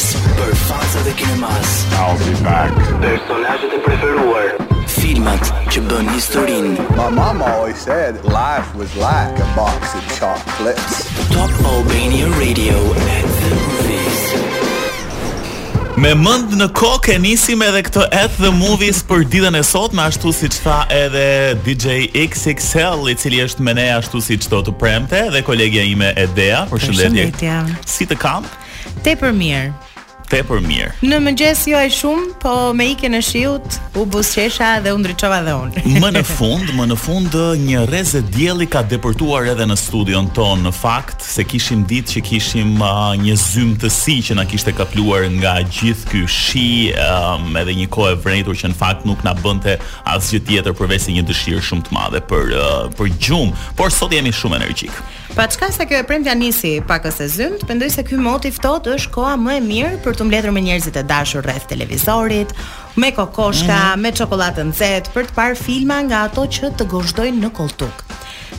Për fansat e kinemas I'll be back Personajet e preferuar Filmat që bënë historinë My mama always said Life was like a box of chocolates Top Albania Radio At the movies Me mend në kokë e nisim edhe këtë At the Movies për ditën e sotme ashtu siç tha edhe DJ XXL i cili është me ne ashtu si çdo të premte dhe kolegja ime Edea përshëndetje si të kam Tepër mirë. Tepër mirë. Në mëngjes jo dhe shumë, po me ikjen e shiut u buzëqesha dhe u ndriçova dhe unë. më në fund, më në fund një rreze dielli ka depërtuar edhe në studion tonë në fakt se kishim ditë që kishim uh, një zymtësi që na kishte kapluar nga gjithë ky shi, um, edhe një kohë e vrejtur që në fakt nuk na bënte asgjë tjetër përveçse një dëshirë shumë të madhe për uh, për gjumë, por sot jemi shumë energjikë. Paçka se kjo e premtja nisi paksa e zymtë, mendoj se ky mot i ftohtë është koha më e mirë për t'u mbledhur me njerëzit e dashur rreth televizorit, me kokoshka, mm -hmm. me çokollatë të nxehtë për të parë filma nga ato që të gozhdojnë në kolltuk.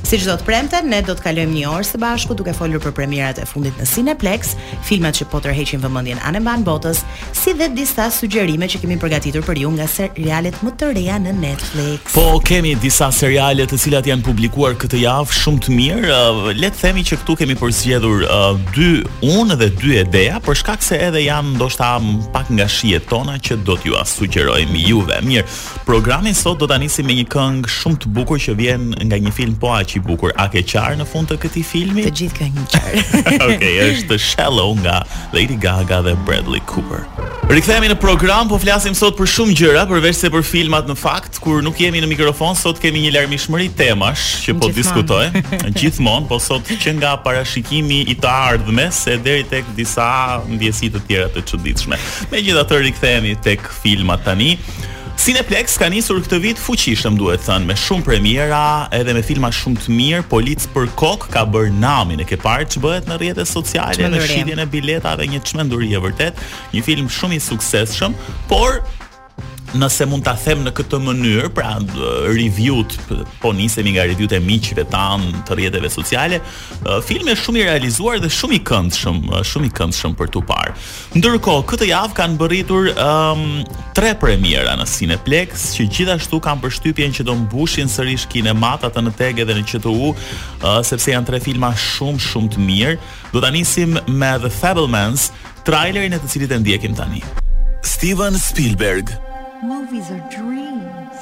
Si çdo të premte, ne do të kalojmë një orë së bashku duke folur për premierat e fundit në Cineplex, filmat që po tërheqin vëmendjen anembanë botës, si dhe disa sugjerime që kemi përgatitur për ju nga serialet më të reja në Netflix. Po kemi disa seriale të cilat janë publikuar këtë javë shumë të mirë. Uh, le të themi që këtu kemi përzgjedhur uh, dy unë dhe dy Edea, për shkak se edhe janë ndoshta pak nga shijet tona që do t'jua sugjerojmë juve. Mirë, Programin sot do ta nisim me një këngë shumë të bukur që vjen nga një film po aq i bukur. A ke qarë në fund të këtij filmi? Të gjithë kanë qarë. Okej, okay, është Shallow nga Lady Gaga dhe Bradley Cooper. Rikthehemi në program, po flasim sot për shumë gjëra, përveçse për filmat në fakt, kur nuk jemi në mikrofon, sot kemi një larmishmëri temash që po diskutojmë. Gjithmonë, po sot që nga parashikimi i të ardhmes e deri tek disa ndjesi të tjera të çuditshme. Megjithatë rikthehemi tek filmat tani. Cineplex ka nisur këtë vit fuqishëm, duhet thënë, me shumë premiera, edhe me filma shumë të mirë, Policë për kokë ka bërë namin, e ke parë ç'bëhet në rrjetet sociale me shitjen e biletave, një çmenduri e vërtetë, një film shumë i suksesshëm, por nëse mund ta them në këtë mënyrë, pra review-t, po nisemi nga review-t e miqve tanë të rrjeteve sociale, filmi është shumë i realizuar dhe shumë i këndshëm, shumë i këndshëm për t'u parë. Ndërkohë, këtë javë kanë mbërritur um, tre premiera në Cineplex, që gjithashtu kam përshtypjen që do mbushin sërish kinematë, atë në TEG edhe në QTU, uh, sepse janë tre filma shumë shumë të mirë. Do ta nisim me The Fabelmans, trailerin e të cilit e ndjekim tani. Steven Spielberg. Movies are dreams.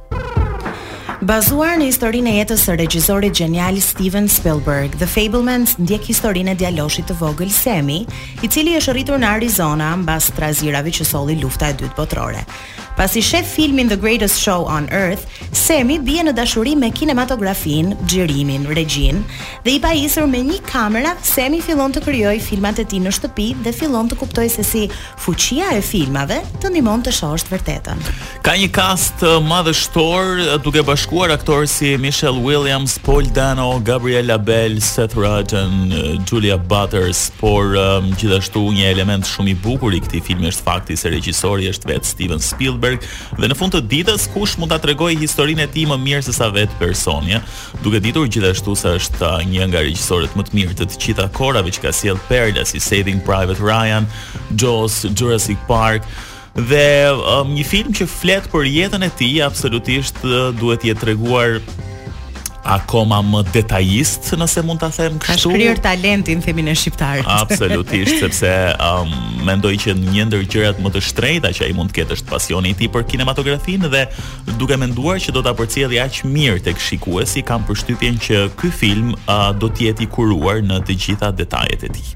Bazuar në historinë e jetës së regjisorit gjenial Steven Spielberg, The Fabelmans ndjek historinë e djaloshit të vogël Semi, i cili është rritur në Arizona mbas trazirave që solli Lufta e Dytë Botërore. Pasi shef filmin The Greatest Show on Earth, Semi bie në dashuri me kinematografinë, xhirimin, regjinë dhe i pajisur me një kamera, Semi fillon të krijojë filmat e tij në shtëpi dhe fillon të kuptojë se si Fuqia e filmave të ndihmon të shohësh të vërtetën. Ka një cast uh, madhështor uh, duke bashkuar aktorë si Michelle Williams, Paul Dano, Gabriel Labelle, Seth Rogen, uh, Julia Butters, por um, gjithashtu një element shumë i bukur i këtij filmi është fakti se regjisori është vetë Steven Spielberg dhe në fund të ditës kush mund ta tregojë historinë e tij më mirë se sa vetë personi, duke ditur gjithashtu se është një nga regjisorët më të mirë të të gjitha kohërave që ka sjellë perla si Saving Private Ryan, Jaws, Jurassic Park dhe um, një film që flet për jetën e tij absolutisht duhet të jetë treguar akoma më me detaje, nëse mund ta them kështu. Ka shkrirë talentin themi ne shqiptarët. Absolutisht, sepse um, mendoj që një ndër gjërat më të shtrejta që ai mund të ketë është pasioni i tij për kinematografinë dhe duke menduar që do ta përcjellë aq mirë tek shikuesi, kam përshtypjen që ky film uh, do të jetë i kuruar në të gjitha detajet e tij.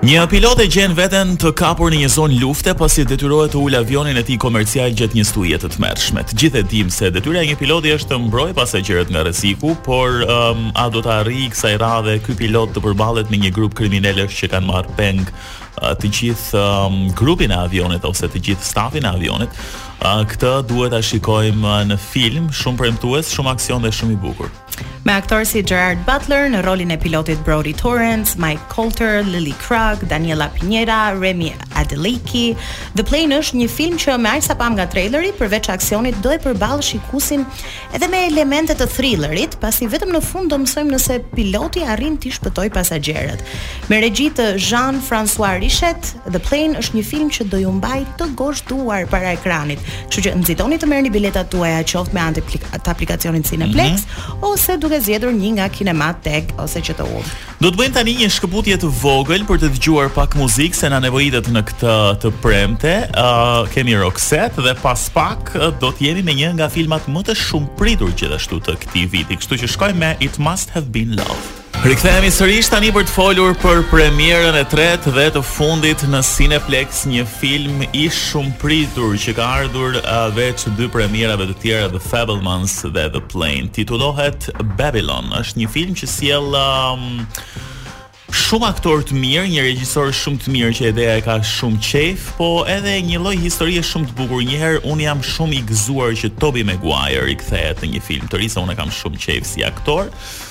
Një pilot e gjen veten të kapur në një zonë lufte pasi detyrohet të ulë avionin e tij komercial gjatë një stuhie të tmerrshme. Të gjithë e dimë se detyra e një piloti është të mbrojë pasagjerët nga rreziku, por a do të arrijë kësaj radhe ky pilot të përballet me një grup kriminelësh që kanë marrë peng të gjithë grupin e avionit ose të gjithë stafin e avionit? Këtë duhet ta shikojmë në film, shumë premtues, shumë aksion dhe shumë i bukur. Me aktorë si Gerard Butler në rolin e pilotit Brodie Torrance, Mike Colter, Lily Krug, Daniela Piñera, Remi Adeleke, The Plane është një film që me aq sa pamë nga traileri, përveç aksionit do e përballë shikuesin edhe me elemente të thrillerit, pasi vetëm në fund do mësojmë nëse piloti arrin t'i shpëtojë pasagjerët. Me regji të Jean-François Richet, The Plane është një film që do ju mbajë të gozhduar para ekranit, Kështu që nxitoni të merrni biletat tuaja qoftë me anë të aplik- të aplikacionit Cineplexx Mhm. ose duke zgjedhur një nga kinemat TEG ose QTU. Do të bëjmë tani një shkëputje të vogël për të dëgjuar pak muzikë se na nevojitet në këtë të premte. Ë kemi Roxette dhe pas pak ë, do të jemi me një nga filmat më të shumëpritur gjithashtu të këtij viti. Kështu që shkojmë me It Must Have Been Love. Rikthehemi sërish tani për të folur për premierën e tretë dhe të fundit në Cineplexx, një film i shumëpritur që ka ardhur uh, veç dy premierave të tjera The Fabelmans dhe The Plane. Titullohet Babylon. Është një film që sjell um, shumë aktorë të mirë, një regjisor shumë të mirë që ideja e ka shumë qejf, po edhe një lloj historie shumë të bukur. Një herë unë jam shumë i gëzuar që Tobey Maguire rikthehet në një film të ri, se unë e kam shumë qejf si aktor.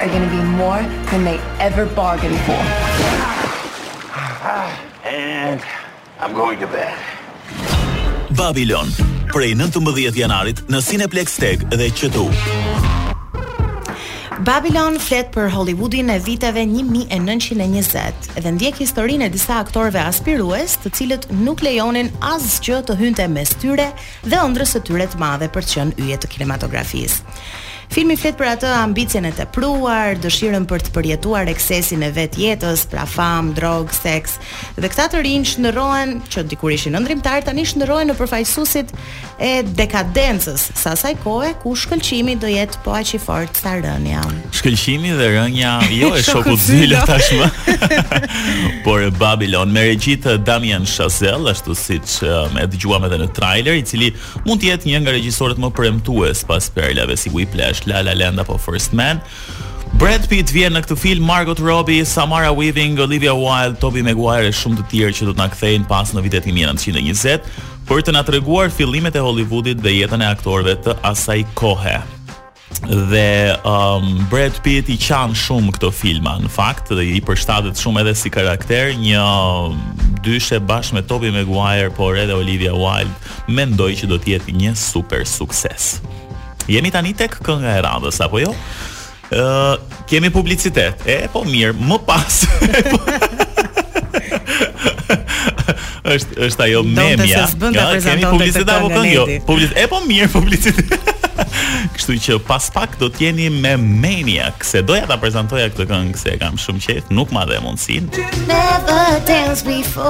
are gonna be more than they ever bargained for. And I'm going to bed. Babylon, prej 19 janarit në Cineplexx TEG dhe QTU. Babylon flet për Hollywoodin e viteve 1920 dhe ndjek historinë e disa aktorëve aspirues, të cilët nuk lejonin asgjë të hynte mes tyre dhe ëndrrës së tyre të madhe për të qenë yje të kinematografisë. Filmi flet për atë ambicien e tepruar, dëshirën për të përjetuar eksesin e vetë jetës, pra famë, drogë, seks. Dhe këta të rinj shndërrohen, që dikur ishin ëndrrimtarë, tani shndërrohen në përfaqësuesit e dekadencës së asaj kohe ku shkëlqimi do jetë po aq i fortë sa rënia. Shkëlqimi dhe rënia jo e shokut Zylo tashmë, por e Babylon me regji të Damien Chazelle, ashtu siç e dëgjuam edhe në trailer, i cili Mund të jetë një nga regjisorët më premtues pas perlave si Whiplash, La La Land apo First Man. Brad Pitt vjen në këtë film, Margot Robbie, Samara Weaving, Olivia Wilde, Tobey Maguire e shumë të tjerë që do të na kthejnë pas në vitet 1920 për të na treguar fillimet e Hollywoodit dhe jetën e aktorëve të asaj kohe. dhe um, Brad Pitt i qan shumë këto filma në fakt dhe i përshtatet shumë edhe si karakter një dyshe bashkë me Tobey Maguire por edhe Olivia Wilde mendoj që do të jetë një super sukses jemi tani tek kënga e radhës apo jo uh, Kemi publicitet. E po mirë, më pas. është është ajo memja. Ja, kemi publicitet apo këngë? Jo, publicitet. E po mirë, publicitet. Kështu që pas pak do të jeni me Maniac, se doja ta prezantoja këtë këngë se e kam shumë qejf, nuk ma dhe mundësinë.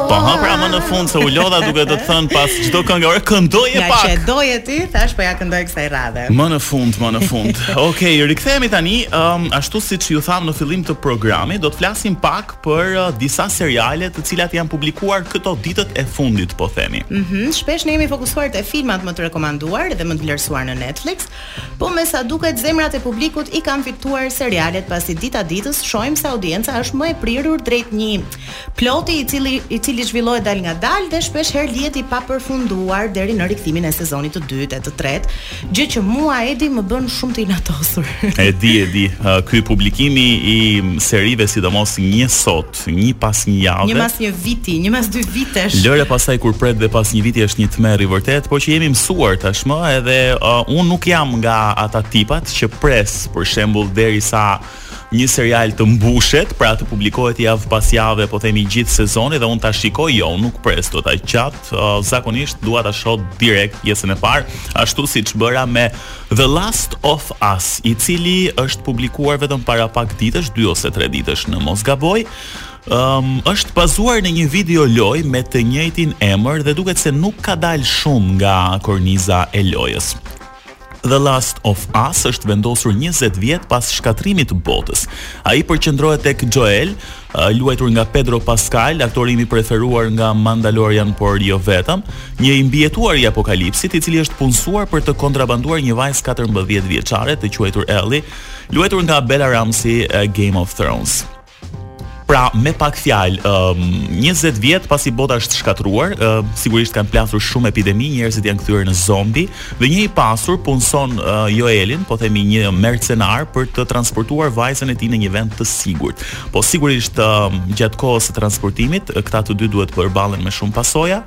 Po hë pra më në fund se u lodha duke të thënë pas çdo kënge, ore këndoje pak. Ja që doje ti, thashë po ia këndoj kësaj radhe. Më në fund, më në fund. Okej, rikthehemi tani, um, ashtu siç ju thamë në fillim të programit, do të flasim pak për uh, disa seriale të cilat janë publikuar këto ditët e fundit, po themi. Mhm, shpesh ne jemi fokusuar te filmat më të rekomanduar dhe më të vlerësuar në Netflix, po me sa duket zemrat e publikut i kanë fituar serialet pasi dita ditës shohim se audienca është më e prirur drejt një Ploti i cili zhvillohet dalë ngadalë dhe shpesh herë lihet i papërfunduar deri në rikthimin e sezonit të dytë e të tretë, gjë që mua, e di, më bën shumë të inatosur. E di, e di. Ky publikimi i serive sidomos një sot, një pas një jave. Një mas një viti, një mas dy vitesh. Lëre pastaj kur pret dhe pas një viti është një tmerr i vërtetë, por që jemi mësuar tashmë edhe uh, unë nuk jam nga ata tipat që pres për shembull derisa Një serial të mbushet, pra të publikohet javë pas jave, po themi gjithë sezoni dhe unë ta shikoj, jo, nuk pres dot aq gjatë, uh, zakonisht dua ta shoh direkt pjesën e parë, ashtu siç bëra me The Last of Us, i cili është publikuar vetëm para pak ditësh, 2 ose 3 ditësh në mos gaboj. Ëm um, është bazuar në një video lojë me të njëjtin emër dhe duket se nuk ka dalë shumë nga korniza e lojës. The Last of Us është vendosur njëzet vjet pas shkatërrimit të botës. Ai përqendrohet tek Joel, luajtur nga Pedro Pascal, aktori im i preferuar nga Mandalorian, por jo vetëm, një i mbijetuar i apokalipsit, i cili është punësuar për të kontrabanduar një vajzë 14 vjeçare të quajtur Ellie, luajtur nga Bella Ramsey e Game of Thrones. Pra, me pak fjalë, ëm um, 20 vjet pasi bota është shkatërruar, ëm um, sigurisht kanë plasur shumë epidemi, njerëzit janë kthyer në zombi dhe një i pasur punëson uh, Joelin, po themi një mercenar për të transportuar vajzën e tij në një vend të sigurt. Po sigurisht um, gjatë kohës së transportimit, këta të dy duhet të përballen me shumë pasoja.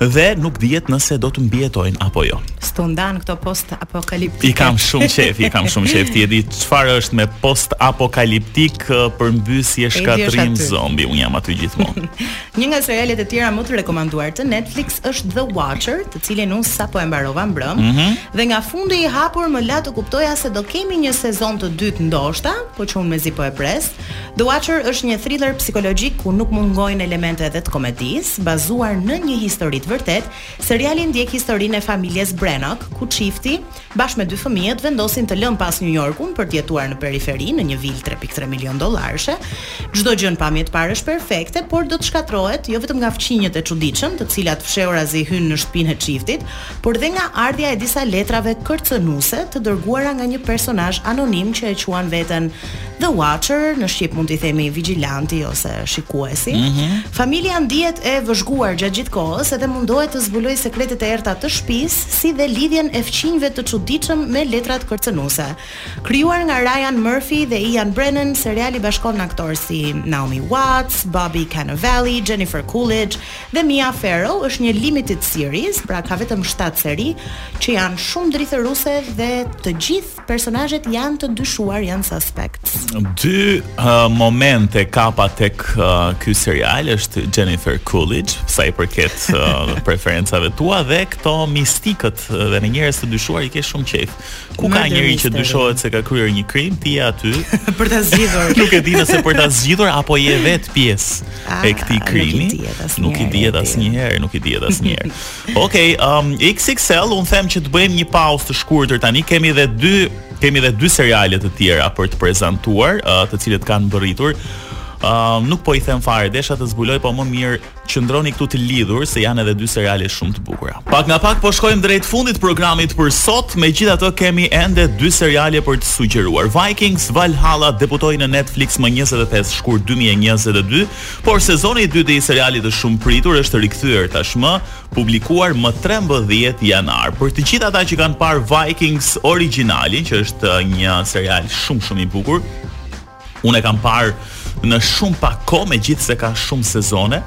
Dhe nuk dihet nëse do të mbijetojnë apo jo. S't'u ndanë këto post apokaliptike. I kam shumë qejf, i kam shumë qejf. Ti e di çfarë është me post apokaliptik përmbysje, shkatërrim, zombi. Unë jam aty gjithmonë. Një nga serialet e tjera më të rekomanduar të Netflix është The Watcher, të cilin unë sapo e mbarova mbrëm. Mm -hmm. Dhe nga fundi i hapur më la të kuptoja se do kemi një sezon të dytë ndoshta, po që unë mezi po e pres. The Watcher është një thriller psikologjik ku nuk mungojnë elemente edhe të komedisë, bazuar në një histori të vërtetë. Seriali ndjek historinë e familjes Brannock, ku çifti, bashkë me dy fëmijët, vendosin të lënë pas New Yorkun për të jetuar në periferi në një vilë tre pikë tre milionë dollarëshe. Çdo gjë në pamje të parë është perfekte, por do të shkatërrohet jo vetëm nga fqinjët e çuditshëm, të cilat fshehurazi hyjnë në shtëpinë e çiftit, por dhe nga ardhja e disa letrave kërcënuese të dërguara nga një personazh anonim që e quan veten The Watcher, në shqip mund t'i themi vigjilanti ose shikuesi. Mm -hmm. Familja ndihet e vëzhguar gjatë gjithë kohës edhe mundohet të zbulojë sekretet e errta të shtëpisë, si dhe lidhjen e fqinjve të çuditshëm me letrat kërcënuese. Krijuar nga Ryan Murphy dhe Ian Brennan, seriali bashkon aktorë si Naomi Watts, Bobby Cannavale, Jennifer Coolidge dhe Mia Farrow, është një limited series, pra ka vetëm 7 seri që janë shumë drithëruese dhe të gjithë Personazhet janë të dyshuar janë suspects. Dy uh, momente kapa tek uh, ky serial është Jennifer Coolidge, sa i përket uh, preferencave tua dhe këto mistikët dhe me njerëz të dyshuar i ke shumë qejf. Ku ka njëri që dyshohet se ka kryer një krim, ti je aty për ta zgjidhur. nuk e di nëse për ta zgjidhur apo je vet pjesë ah, e këtij krimi. Nuk i dihet asnjëherë, nuk i dihet asnjëherë. Okej, um, XXL, unë them që të bëjmë një pauzë të shkurtër tani, kemi edhe dy kemi edhe dy seriale të tjera për të prezantuar, uh, të cilët kanë mbërritur. Uh, nuk po i them fare, desha të zbuloj, po më mirë qëndroni këtu të lidhur se janë edhe dy seriale shumë të bukura. Pak nga pak po shkojmë drejt fundit të programit për sot, megjithatë kemi ende dy seriale për të sugjeruar. Vikings Valhalla debutoi në Netflix më 25 shkurt 2022 Por sezoni i dytë i serialit të shumëpritur është rikthyer tashmë, publikuar më trembëdhjetë janar. Për të gjithë ata që kanë parë Vikings origjinalin, që është uh, një serial shumë shumë i bukur, unë e kam parë në shumë pak kohë, megjithëse ka shumë sezone,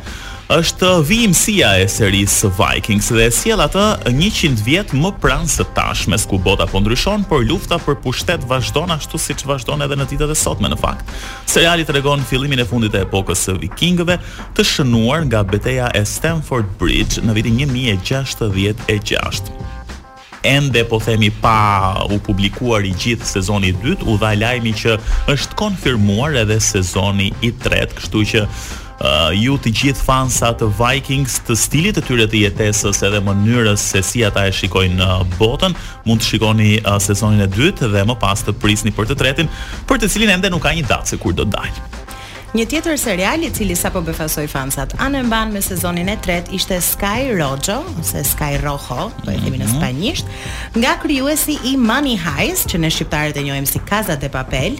është vijimësia e serisë së Vikings dhe e sjell atë 100 vjet më pranë së tashmes ku bota po ndryshon, por lufta për pushtet vazhdon ashtu siç vazhdon edhe në ditët e sotme në fakt. Seriali tregon fillimin e fundit të epokës së vikingëve, të shënuar nga beteja e Stamford Bridge në vitin 1066 ende po themi pa u publikuar i gjithë sezoni i dytë, u dha lajmi që është konfirmuar edhe sezoni i tretë, kështu që Ju të gjithë fansat e Vikings, të stilit të tyre të jetesës edhe mënyrës se si ata e shikojnë uh, botën, mund të shikoni uh, sezonin e dytë dhe më pas të prisni për të tretin, për të cilin ende nuk ka një datë se kur do të dalë. Një tjetër serial i cili sapo befasoi fansat, anembanë me sezonin e tretë ishte Sky Rojo ose Sky Rojo, po e themi në mhm. spanjisht, nga krijuesi i Money Heist, që ne shqiptarët e njohim si Casa de Papel,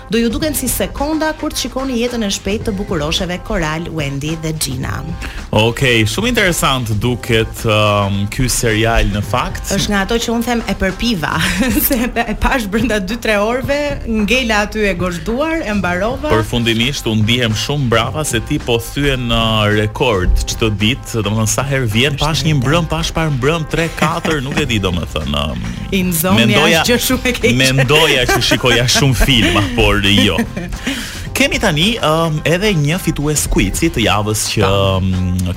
Do ju duken si sekonda kur të shikoni jetën e shpejtë të bukurosheve Koral, Wendy dhe Gina. Okej, shumë interesant duket um, ky serial në fakt. Është nga ato që un them e përpiva, se e pash brenda 2-3 orëve, ngela aty e gozhduar, e mbarova. Përfundimisht unë ndihem shumë brava se ti po thyen një uh, rekord çdo ditë, domethënë sa herë vjen, pash një mbrëm, pash parmbrëm 3-4, nuk e di domethënë. Um, Mendoja gjë shumë e keqe. Mendoja që shikoja shumë filma, por jo. Kemi tani um, edhe një fitues kuici të javës që um,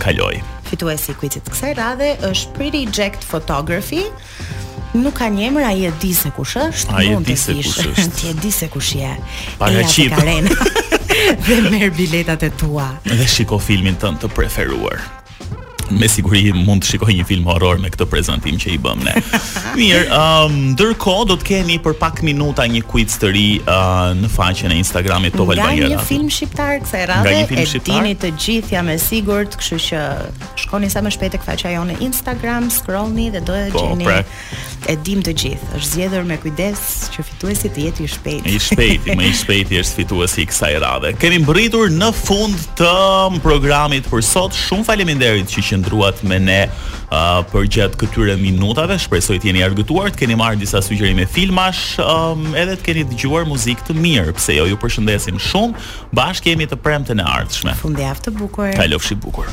kaloi. Fituesi i kuicit kësaj radhe është Pretty Jack Photography. Nuk ka një emër, ai e di se kush është. Ai e di se kush është. Ti e di se kush je. Paraqitu dhe merr biletat e tua. Dhe shiko filmin tënd të preferuar. me siguri mund të shikoj një film horror me këtë prezantim që i bëmë ne. Mirë, um, ndërkohë do të keni për pak minuta një quiz të ri uh, në faqen e Instagramit Top Albania. Nga një film shqiptar kësaj radhe, e shqiptar? dini të gjithë jam e sigurt, kështu që shkoni sa më shpejt tek faqja jonë në Instagram, scrollni dhe do e po, gjeni. Po, pra, E dimë të gjithë, është zgjedhur me kujdes që fituesi të jetë i shpejtë. I shpejti, më i shpejti është fituesi i kësaj radhe. Kemi mbërritur në fund të programit për sot. Shumë faleminderit që qëndruat me ne uh, përgjatë këtyre minutave. Shpresoj të jeni argëtuar, të keni marrë disa sugjerime filmash, um, edhe të keni dëgjuar muzikë të mirë. Pse jo, ju përshëndesim shumë. Bashkë jemi të premten e ardhshme. Fundjavë të bukur. Kalofshi bukur.